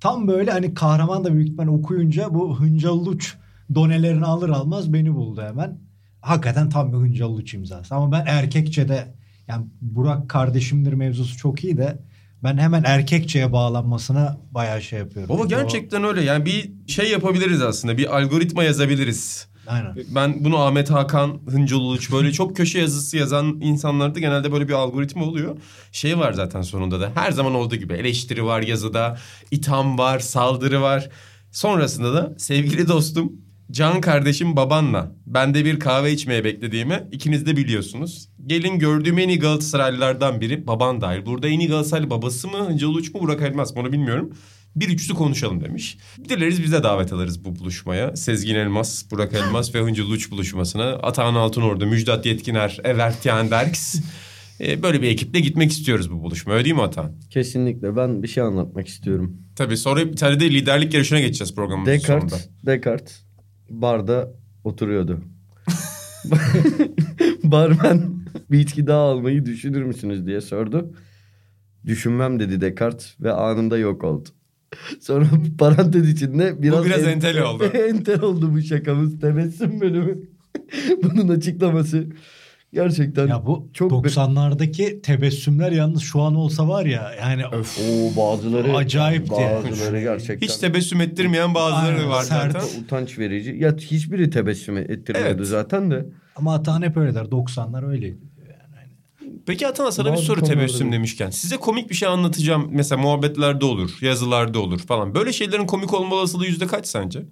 tam böyle hani kahraman da büyük ihtimal okuyunca bu Hıncalıç donelerini alır almaz beni buldu hemen. Hakikaten tam bir Hıncalıç imzası. Ama ben erkekçe de yani Burak kardeşimdir mevzusu çok iyi de ben hemen erkekçeye bağlanmasına bayağı şey yapıyorum. Baba Çünkü o- gerçekten öyle yani bir şey yapabiliriz aslında bir algoritma yazabiliriz. Aynen. Ben bunu Ahmet Hakan, Hıncıl Uluç böyle çok köşe yazısı yazan insanlarda genelde böyle bir algoritma oluyor. Şey var zaten sonunda da her zaman olduğu gibi eleştiri var yazıda, itham var, saldırı var. Sonrasında da sevgili dostum Can kardeşim babanla ben de bir kahve içmeye beklediğimi ikiniz de biliyorsunuz. Gelin gördüğüm en iyi Galatasaraylılardan biri baban dahil. Burada en iyi Galatasaraylı babası mı Hıncıl Uluç mu Burak Elmas mı onu bilmiyorum. Bir üçlü konuşalım demiş. Dileriz bize davet alırız bu buluşmaya. Sezgin Elmas, Burak Elmas ve Hıncıl Uç buluşmasına. Atahan Altınordu, Müjdat Yetkiner, Evert Yanderks. Ee, böyle bir ekiple gitmek istiyoruz bu buluşmaya. Öyle değil mi Atahan? Kesinlikle ben bir şey anlatmak istiyorum. Tabii sonra bir tane de liderlik yarışına geçeceğiz programımızın sonunda. Descartes, Descartes barda oturuyordu. Barmen bir içki daha almayı düşünür müsünüz diye sordu. Düşünmem dedi Descartes ve anında yok oldu. Sonra parantez içinde biraz, biraz en- entel oldu. entel oldu bu şakamız. Tebessüm bölümü. Bunun açıklaması gerçekten Ya bu çok 90'lardaki tebessümler yalnız şu an olsa var ya yani Oo bazıları Acayipti. Bazıları gerçekten Hiç tebessüm ettirmeyen bazıları Aynen, var sert. zaten. utanç verici. Ya hiçbiri tebessüm ettirmiyordu Evet. zaten de. ama Atahan hep öyle der 90'lar öyleydi. Peki Atahan sana bir soru tebessüm demişken. Size komik bir şey anlatacağım. Mesela muhabbetlerde olur, yazılarda olur falan. Böyle şeylerin komik olma olasılığı yüzde kaç sence?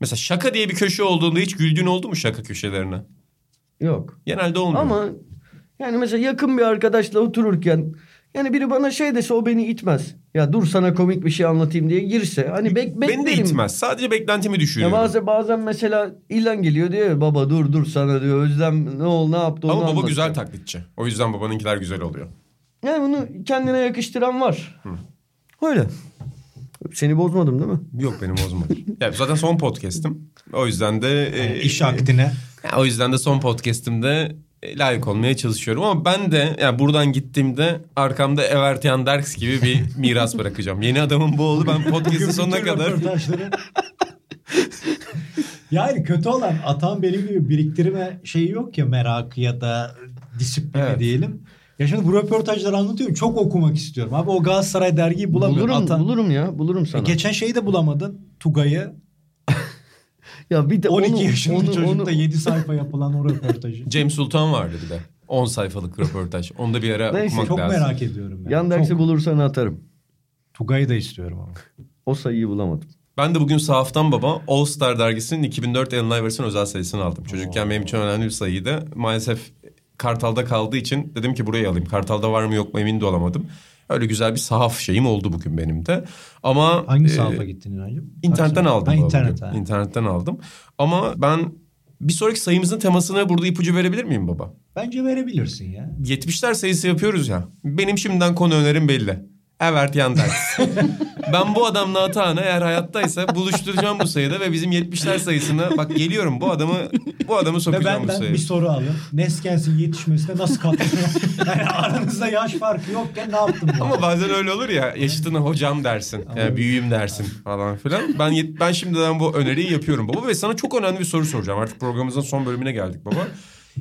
Mesela şaka diye bir köşe olduğunda hiç güldüğün oldu mu şaka köşelerine? Yok. Genelde olmuyor. Ama yani mesela yakın bir arkadaşla otururken yani biri bana şey dese o beni itmez. Ya dur sana komik bir şey anlatayım diye girse hani bek Beni de itmez. Sadece beklentimi Ya düşürüyorum. bazen bazen mesela ilan geliyor diyor ya baba dur dur sana diyor Özlem ne oldu ne yaptı onu Ama baba anlat." güzel taklitçi. O yüzden babanınkiler güzel oluyor. Yani bunu kendine yakıştıran var. Öyle. Seni bozmadım değil mi? Yok benim bozmadı. ya zaten son podcast'im. O yüzden de... e, Yani iş aktine Ya o yüzden de son podcast'imde e, layık olmaya çalışıyorum. Ama ben de yani buradan gittiğimde arkamda Evert Yanderks gibi bir miras bırakacağım. Yeni adamın bu oldu. Ben podcast'ın sonuna kadar... yani kötü olan Atahan benim gibi biriktirme şeyi yok ya merakı ya da disiplini Evet. diyelim. Ya şimdi bu röportajları anlatıyorum. Çok okumak istiyorum. Abi o Galatasaray dergiyi bulamıyorum. Bulurum, Atahan- bulurum ya bulurum E, sana. geçen şeyi de bulamadın. Tugay'ı. ya bir de 12 onu, yaşında onu, çocukta onu- 7 sayfa yapılan o röportajı. Cem Sultan vardı bir de. 10 sayfalık röportaj. Onu da bir ara Neyse, okumak Çok lazım. merak ediyorum. Yani. Yanders'i Çok- bulursan atarım. Tugay'ı da istiyorum ama. O sayıyı bulamadım. Ben de bugün Sahaf'tan baba All Star dergisinin 2004 Allen Iverson özel sayısını aldım. Çocukken benim için önemli bir sayıydı. Maalesef Kartal'da kaldığı için dedim ki burayı alayım. Kartal'da var mı yok mu emin de olamadım. Öyle güzel bir sahaf şeyim oldu bugün benim de. Ama Hangi e, sayfa gittin İnancım? İnternetten Bak- aldım. Ha, internet. ha. İnternetten aldım. Ama ben bir sonraki sayımızın temasına burada ipucu verebilir miyim baba? Bence verebilirsin ya. 70'ler sayısı yapıyoruz ya. Benim şimdiden konu önerim belli. Evert Yanders. ben bu adamla Atahan'ı eğer hayattaysa buluşturacağım bu sayıda ve bizim 70'ler sayısına bak geliyorum bu adamı bu adamı sokacağım bu benden sayıya. bir soru alın. Neskens'in yetişmesine nasıl katlanıyor? yani aranızda yaş farkı yokken ne yaptın? bu? Ama bazen öyle olur ya yaşıtına hocam dersin. Yani büyüğüm dersin falan filan. Ben yet- ben şimdiden bu öneriyi yapıyorum baba ve sana çok önemli bir soru soracağım. Artık programımızın son bölümüne geldik baba.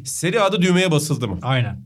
Seri A'da düğmeye basıldı mı? Aynen.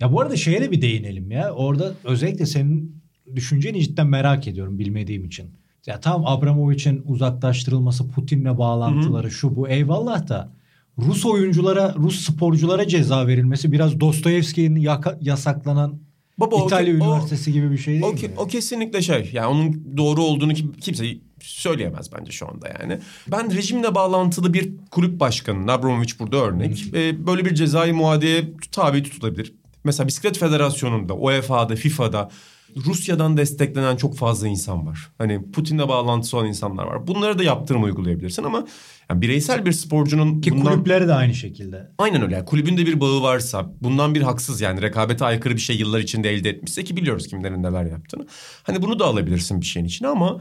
Ya bu arada şeye de bir değinelim ya. Orada özellikle senin düşünceni cidden merak ediyorum bilmediğim için. Ya tamam Abramovich'in uzaklaştırılması, Putin'le bağlantıları şu bu eyvallah da Rus oyunculara, Rus sporculara ceza verilmesi biraz Dostoyevski'nin yaka- yasaklanan Baba, o- İtalya o- Üniversitesi gibi bir şey değil O, mi? o kesinlikle şey. Yani onun doğru olduğunu kim, kimse söyleyemez bence şu anda yani. Ben rejimle bağlantılı bir kulüp başkanı, Abramovich burada örnek. e, böyle bir cezai muadeye tabi tutulabilir. Mesela Bisiklet Federasyonu'nda, UEFA'da, FIFA'da Rusya'dan desteklenen çok fazla insan var. Hani Putin'le bağlantısı olan insanlar var. Bunlara da yaptırım uygulayabilirsin ama yani bireysel bir sporcunun Ki bundan... kulüpleri de aynı şekilde. Aynen öyle. Yani kulübün de bir bağı varsa bundan bir haksız yani rekabete aykırı bir şey yıllar içinde elde etmişse ki biliyoruz kimlerin neler yaptığını. Hani bunu da alabilirsin bir şeyin içine ama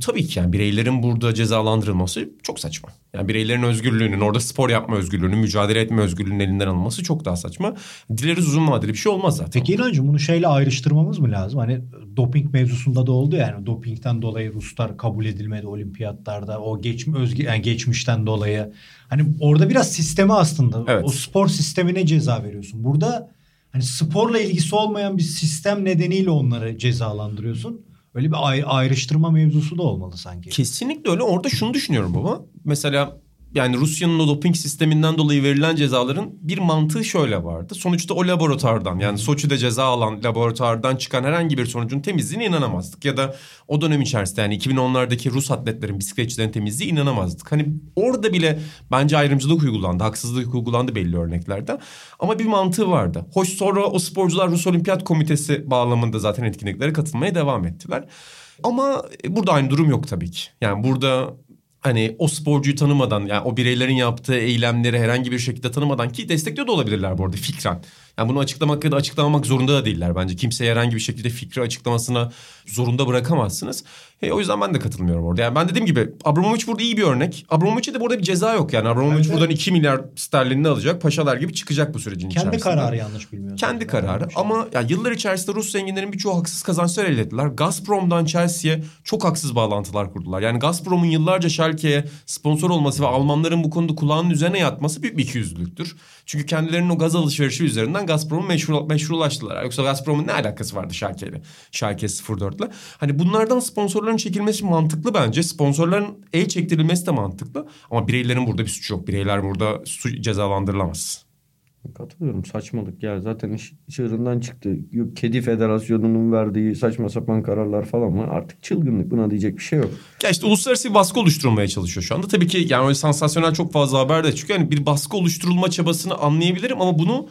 tabii ki yani bireylerin burada cezalandırılması çok saçma. Yani bireylerin özgürlüğünün orada spor yapma özgürlüğünün mücadele etme özgürlüğünün elinden alınması çok daha saçma. Dileriz uzun vadeli bir şey olmaz zaten. Peki İnancım bunu şeyle ayrıştırmamız mı lazım? Hani doping mevzusunda da oldu yani dopingten dolayı Ruslar kabul edilmedi olimpiyatlarda o geçm özge yani geçmişten dolayı. Hani orada biraz sistemi aslında Evet. o spor sistemine ceza veriyorsun. Burada hani sporla ilgisi olmayan bir sistem nedeniyle onları cezalandırıyorsun. Öyle bir ay- ayrıştırma mevzusu da olmalı sanki. Kesinlikle öyle. Orada şunu düşünüyorum baba. Mesela yani Rusya'nın o doping sisteminden dolayı verilen cezaların bir mantığı şöyle vardı. Sonuçta o laboratuvardan yani Soçi'de ceza alan laboratuvardan çıkan herhangi bir sonucun temizliğine inanamazdık. Ya da o dönem içerisinde yani 2010'lardaki Rus atletlerin bisikletçilerin temizliği inanamazdık. Hani orada bile bence ayrımcılık uygulandı, haksızlık uygulandı belli örneklerde. Ama bir mantığı vardı. Hoş sonra o sporcular Rus Olimpiyat Komitesi bağlamında zaten etkinliklere katılmaya devam ettiler. Ama burada aynı durum yok tabii ki. Yani burada hani o sporcuyu tanımadan yani o bireylerin yaptığı eylemleri herhangi bir şekilde tanımadan ki destekliyor da olabilirler bu arada fikren. Yani bunu açıklamak ya da açıklamamak zorunda da değiller bence. Kimseye herhangi bir şekilde fikri açıklamasına zorunda bırakamazsınız. E, o yüzden ben de katılmıyorum orada. Yani ben dediğim gibi Abramovich burada iyi bir örnek. Abramovich'e de burada bir ceza yok yani. Abramovich Bence- buradan 2 milyar sterlinini alacak. Paşalar gibi çıkacak bu sürecin Kendi içerisinde. kararı yanlış bilmiyorsam. Kendi kararı şey- ama ya yıllar içerisinde Rus zenginlerin birçoğu haksız kazançlar elde ettiler. Gazprom'dan Chelsea'ye çok haksız bağlantılar kurdular. Yani Gazprom'un yıllarca Schalke'ye sponsor olması ve Almanların bu konuda kulağının üzerine yatması büyük bir ikiyüzlülüktür. Çünkü kendilerinin o gaz alışverişi üzerinden Gazprom'u meşru, meşrulaştılar. Yoksa Gazprom'un ne alakası vardı Schalke'yle? Schalke 04'le. Hani bunlardan sponsorların çekilmesi mantıklı bence. Sponsorların el çektirilmesi de mantıklı. Ama bireylerin burada bir suçu yok. Bireyler burada su- cezalandırılamaz. Katılıyorum saçmalık ya zaten iş çığırından çıktı. Yok, Kedi Federasyonu'nun verdiği saçma sapan kararlar falan var. Artık çılgınlık buna diyecek bir şey yok. Ya işte uluslararası bir baskı oluşturulmaya çalışıyor şu anda. Tabii ki yani öyle sansasyonel çok fazla haber de çıkıyor. Yani bir baskı oluşturulma çabasını anlayabilirim ama bunu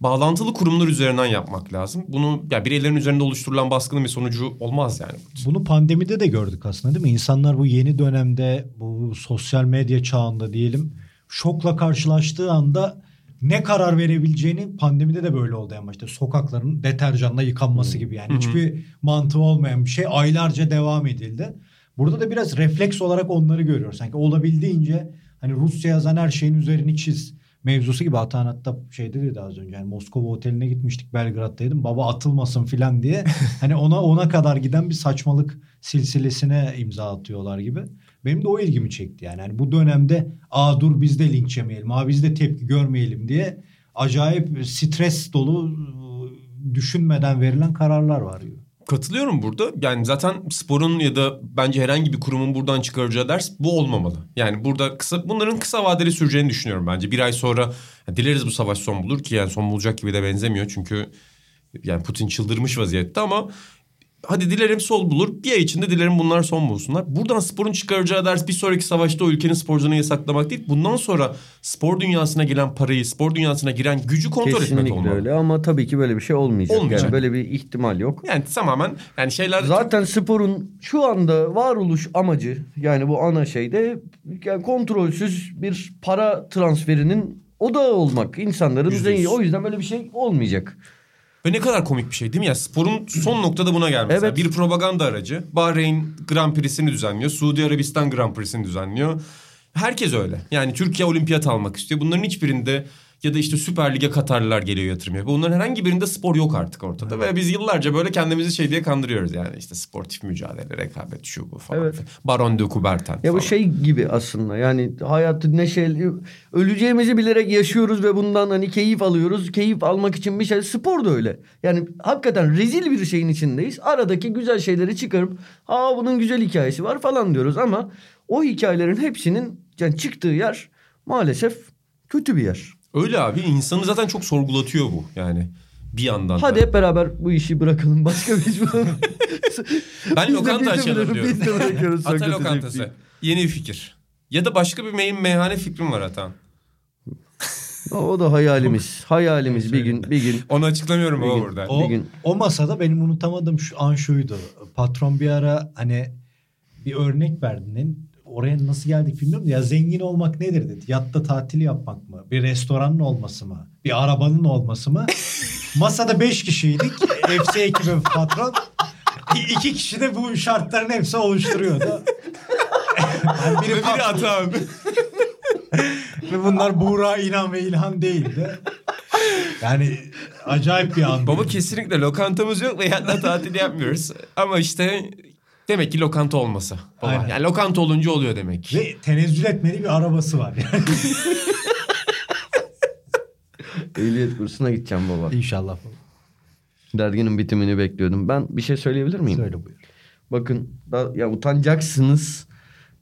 bağlantılı kurumlar üzerinden yapmak lazım. Bunu ya bireylerin üzerinde oluşturulan baskının bir sonucu olmaz yani. Bunu pandemide de gördük aslında değil mi? İnsanlar bu yeni dönemde bu sosyal medya çağında diyelim şokla karşılaştığı anda ne karar verebileceğini pandemide de böyle oldu en başta. Sokakların deterjanla yıkanması gibi yani. Hiçbir mantığı olmayan bir şey aylarca devam edildi. Burada da biraz refleks olarak onları görüyoruz. Sanki olabildiğince hani Rusya yazan her şeyin üzerini çiz mevzusu gibi Atan hatta şeyde dedi az önce yani Moskova oteline gitmiştik Belgrad'daydım baba atılmasın filan diye hani ona ona kadar giden bir saçmalık silsilesine imza atıyorlar gibi. Benim de o ilgimi çekti yani. Hani bu dönemde aa dur biz de linç yemeyelim, aa biz de tepki görmeyelim diye acayip stres dolu düşünmeden verilen kararlar var. gibi. Katılıyorum burada. Yani zaten sporun ya da bence herhangi bir kurumun buradan çıkaracağı ders bu olmamalı. Yani burada kısa bunların kısa vadeli süreceğini düşünüyorum bence. Bir ay sonra dileriz bu savaş son bulur ki yani son bulacak gibi de benzemiyor. Çünkü yani Putin çıldırmış vaziyette ama hadi dilerim sol bulur. Bir ay içinde dilerim bunlar son bulsunlar. Buradan sporun çıkaracağı ders bir sonraki savaşta o ülkenin sporcularını yasaklamak değil. Bundan sonra spor dünyasına gelen parayı, spor dünyasına giren gücü kontrol etmek Kesinlikle olmalı. öyle ama tabii ki böyle bir şey olmayacak. Olmayacak. Yani böyle bir ihtimal yok. Yani tamamen yani şeyler Zaten sporun şu anda varoluş amacı yani bu ana şeyde yani kontrolsüz bir para transferinin odağı olmak. insanların zengin. O yüzden böyle bir şey olmayacak. Ve ne kadar komik bir şey değil mi ya? Sporun son noktada buna gelmesi. Evet. Bir propaganda aracı. Bahreyn Grand Prix'sini düzenliyor. Suudi Arabistan Grand Prix'sini düzenliyor. Herkes öyle. Yani Türkiye olimpiyat almak istiyor. Bunların hiçbirinde ya da işte Süper Lig'e Katarlılar geliyor yatırım yapıyor. Bunların herhangi birinde spor yok artık ortada. Ve biz yıllarca böyle kendimizi şey diye kandırıyoruz. Yani işte sportif mücadele, rekabet, şu bu falan. Evet. Baron de Coubertin Ya bu şey gibi aslında yani hayatı neşeli öleceğimizi bilerek yaşıyoruz ve bundan hani keyif alıyoruz. Keyif almak için bir şey spor da öyle. Yani hakikaten rezil bir şeyin içindeyiz. Aradaki güzel şeyleri çıkarıp aa bunun güzel hikayesi var falan diyoruz ama o hikayelerin hepsinin yani çıktığı yer maalesef kötü bir yer. Öyle abi. insanı zaten çok sorgulatıyor bu yani. Bir yandan da. Hadi hep beraber bu işi bırakalım. Başka bir iş bulalım. Ben lokanta açalım diyorum. Biz de bırakıyoruz Ata lokantası. zevkli. Yeni bir fikir. Ya da başka bir me- meyhane fikrim var Atan. O, o da hayalimiz. Hayalimiz bir gün bir gün. Onu açıklamıyorum Bir ama burada. O, Bir gün- o masada benim unutamadığım şu an şuydu. Patron bir ara hani bir örnek verdi. Oraya nasıl geldik bilmiyorum ya zengin olmak nedir dedi. Yatta tatil yapmak mı? Bir restoranın olması mı? Bir arabanın olması mı? Masada beş kişiydik. FC ekibi patron. İki kişi de bu şartların hepsi oluşturuyordu. Yani biri Biri Atan. ve bunlar Buğra, İnan ve İlhan değildi. Yani acayip bir an. Baba kesinlikle lokantamız yok ve yatta tatil yapmıyoruz. Ama işte demek ki lokanta olması. Baba. Aynen. Yani lokanta olunca oluyor demek. ki. Ve tenezzül etmeli bir arabası var. Yani. Ehliyet kursuna gideceğim baba. İnşallah. Derginin bitimini bekliyordum. Ben bir şey söyleyebilir miyim? Söyle buyur. Bakın da, ya utanacaksınız.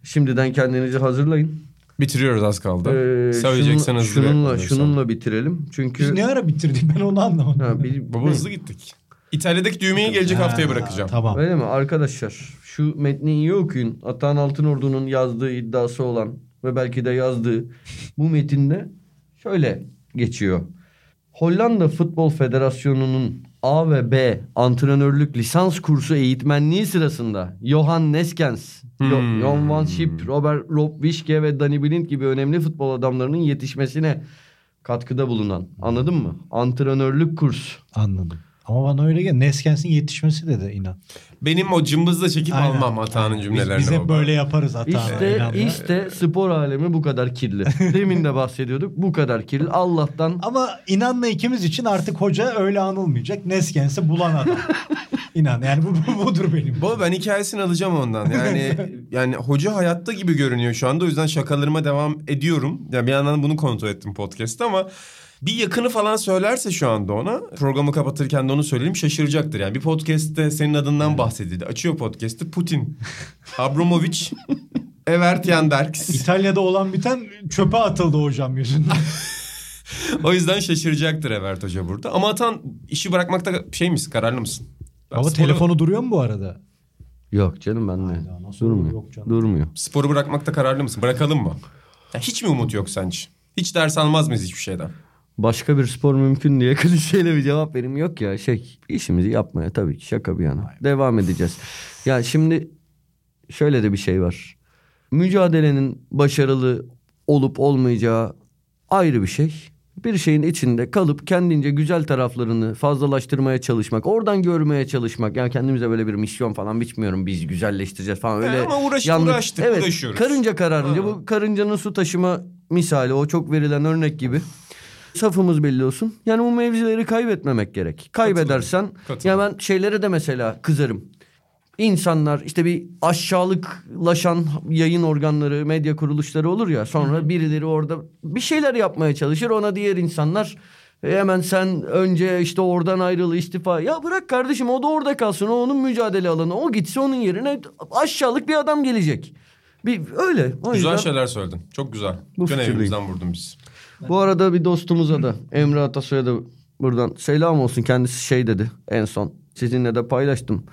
Şimdiden kendinizi hazırlayın. Bitiriyoruz az kaldı. Ee, Söyleyecekseniz şunun- şununla, direkt şununla bitirelim. Çünkü Biz ne ara bitirdik ben onu anlamadım. ha, bir, Baba hızlı gittik. İtalya'daki düğmeyi gelecek haftaya Ha, bırakacağım. Tamam. Öyle mi? Arkadaşlar şu metni iyi okuyun. Atahan Altınordu'nun yazdığı iddiası olan ve belki de yazdığı bu metinde şöyle geçiyor. Hollanda Futbol Federasyonu'nun A ve B antrenörlük lisans kursu eğitmenliği sırasında Johan Neskens, Hmm. Jon van Schip, Robert Rob Wischke ve Danny Blind gibi önemli futbol adamlarının yetişmesine katkıda bulunan. Anladın mı? Antrenörlük kursu. Anladım. Ama bana öyle gel. Neskens'in yetişmesi dedi inan. Benim o cımbızla çekip Aynen. almam Atağan'ın cümlelerini. Biz, biz hep böyle yaparız hata. İşte işte spor alemi bu kadar kirli. Demin de bahsediyorduk. Bu kadar kirli. Allah'tan Ama inanla ikimiz için artık hoca öyle anılmayacak. Neskens'i bulan adam. İnan yani bu, bu budur benim. Baba ben hikayesini alacağım ondan. Yani yani hoca hayatta gibi görünüyor şu anda. O yüzden şakalarıma devam ediyorum. Ya bir yandan bunu kontrol ettim podcast'te ama bir yakını falan söylerse şu anda ona programı kapatırken de onu söyleyeyim şaşıracaktır. Yani bir podcast'te senin adından bahsedildi. Açıyor podcast'ı Putin, Abramovich, Evert Yanderks. İtalya'da olan biten çöpe atıldı hocam yüzünden. o yüzden şaşıracaktır Evert Hoca burada. Ama Atan işi bırakmakta şey misin kararlı mısın? Ben Ama sporu- telefonu duruyor mu bu arada? yok canım ben de. Durmuyor. yok canım? Durmuyor. Sporu bırakmakta kararlı mısın? Bırakalım mı? Ya hiç mi umut yok sence? Hiç ders almaz mıyız hiçbir şeyden? Başka bir spor mümkün diye klişeyle bir cevap benim yok ya. Şey işimizi yapmaya tabii ki şaka bir yana. Devam edeceğiz. Ya şimdi şöyle de bir şey var. Mücadelenin başarılı olup olmayacağı ayrı bir şey. Bir şeyin içinde kalıp kendince güzel taraflarını fazlalaştırmaya çalışmak, oradan görmeye çalışmak. Yani kendimize böyle bir misyon falan biçmiyorum. Biz güzelleştireceğiz falan öyle. Ama uğraş- yanlış- uğraştık, evet, uğraşıyoruz. Karınca kararınca Ha. bu karıncanın su taşıma misali o çok verilen örnek gibi. Safımız belli olsun. Yani bu mevzileri kaybetmemek gerek. Kaybedersen ya ben şeylere de mesela kızarım. İnsanlar işte bir aşağılıklaşan yayın organları, medya kuruluşları olur ya. Sonra birileri orada bir şeyler yapmaya çalışır. Ona diğer insanlar "E, hemen sen önce işte oradan ayrıl istifa. Ya bırak kardeşim o da orada kalsın. O onun mücadele alanı. O gitse onun yerine aşağılık bir adam gelecek. Bir öyle. O Güzel yüzden- şeyler söyledin. Çok güzel. Bu evimizden vurdun biz. Bu arada bir dostumuza da Emre Atasoy'a da buradan selam olsun. Kendisi şey dedi en son. Sizinle de paylaştım.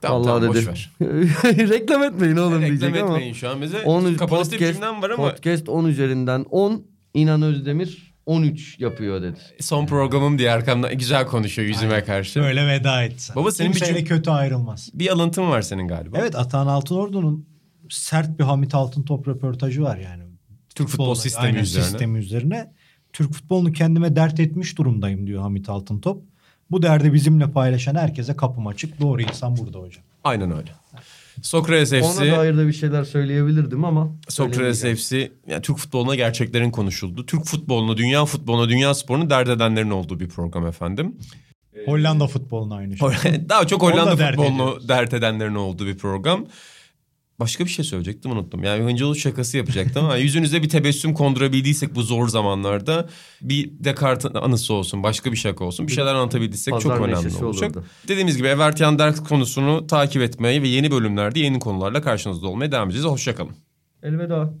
Tamam, Vallahi tamam, dedi. boş Reklam etmeyin oğlum Reklam diyecek ama. etmeyin şu an. Bize 10 kapanışta bir podcast, cümlem var ama podcast 10 üzerinden 10. İnan Özdemir 13 yapıyor dedi. son programım diye arkamdan güzel konuşuyor yüzüme karşı. Böyle veda etsen. Baba senin bir Kimseyle cüm- kötü ayrılmaz. Bir alıntın var senin galiba. Evet Atahan Altınordu'nun sert bir Hamit Altıntop röportajı var yani. Türk futbol Futbolda, sistemi aynen, üzerine. sistemi üzerine. Türk futbolunu kendime dert etmiş durumdayım diyor Hamit Altıntop. Bu derdi bizimle paylaşan herkese kapım açık. Doğru insan burada hocam. Aynen öyle. Sokrates Ona FC, dair de bir şeyler söyleyebilirdim ama. Sokrates. FC, yani Türk futboluna gerçeklerin konuşuldu. Türk futbolunu, dünya futboluna, dünya sporunu dert edenlerin olduğu bir program efendim. Hollanda futboluna aynı şey. Daha çok Hollanda dert futbolunu ediyoruz. dert edenlerin olduğu bir program. Başka bir şey söyleyecektim unuttum. Yani Hıncıoğlu şakası yapacaktım ama yüzünüze bir tebessüm kondurabildiysek bu zor zamanlarda bir Descartes anısı olsun, başka bir şaka olsun. Bir şeyler anlatabildiysek çok Pazar önemli neşesi olacak. olurdu. Dediğimiz gibi Evert Yanderk konusunu takip etmeyi ve yeni bölümlerde yeni konularla karşınızda olmaya devam edeceğiz. Hoşçakalın. Elveda.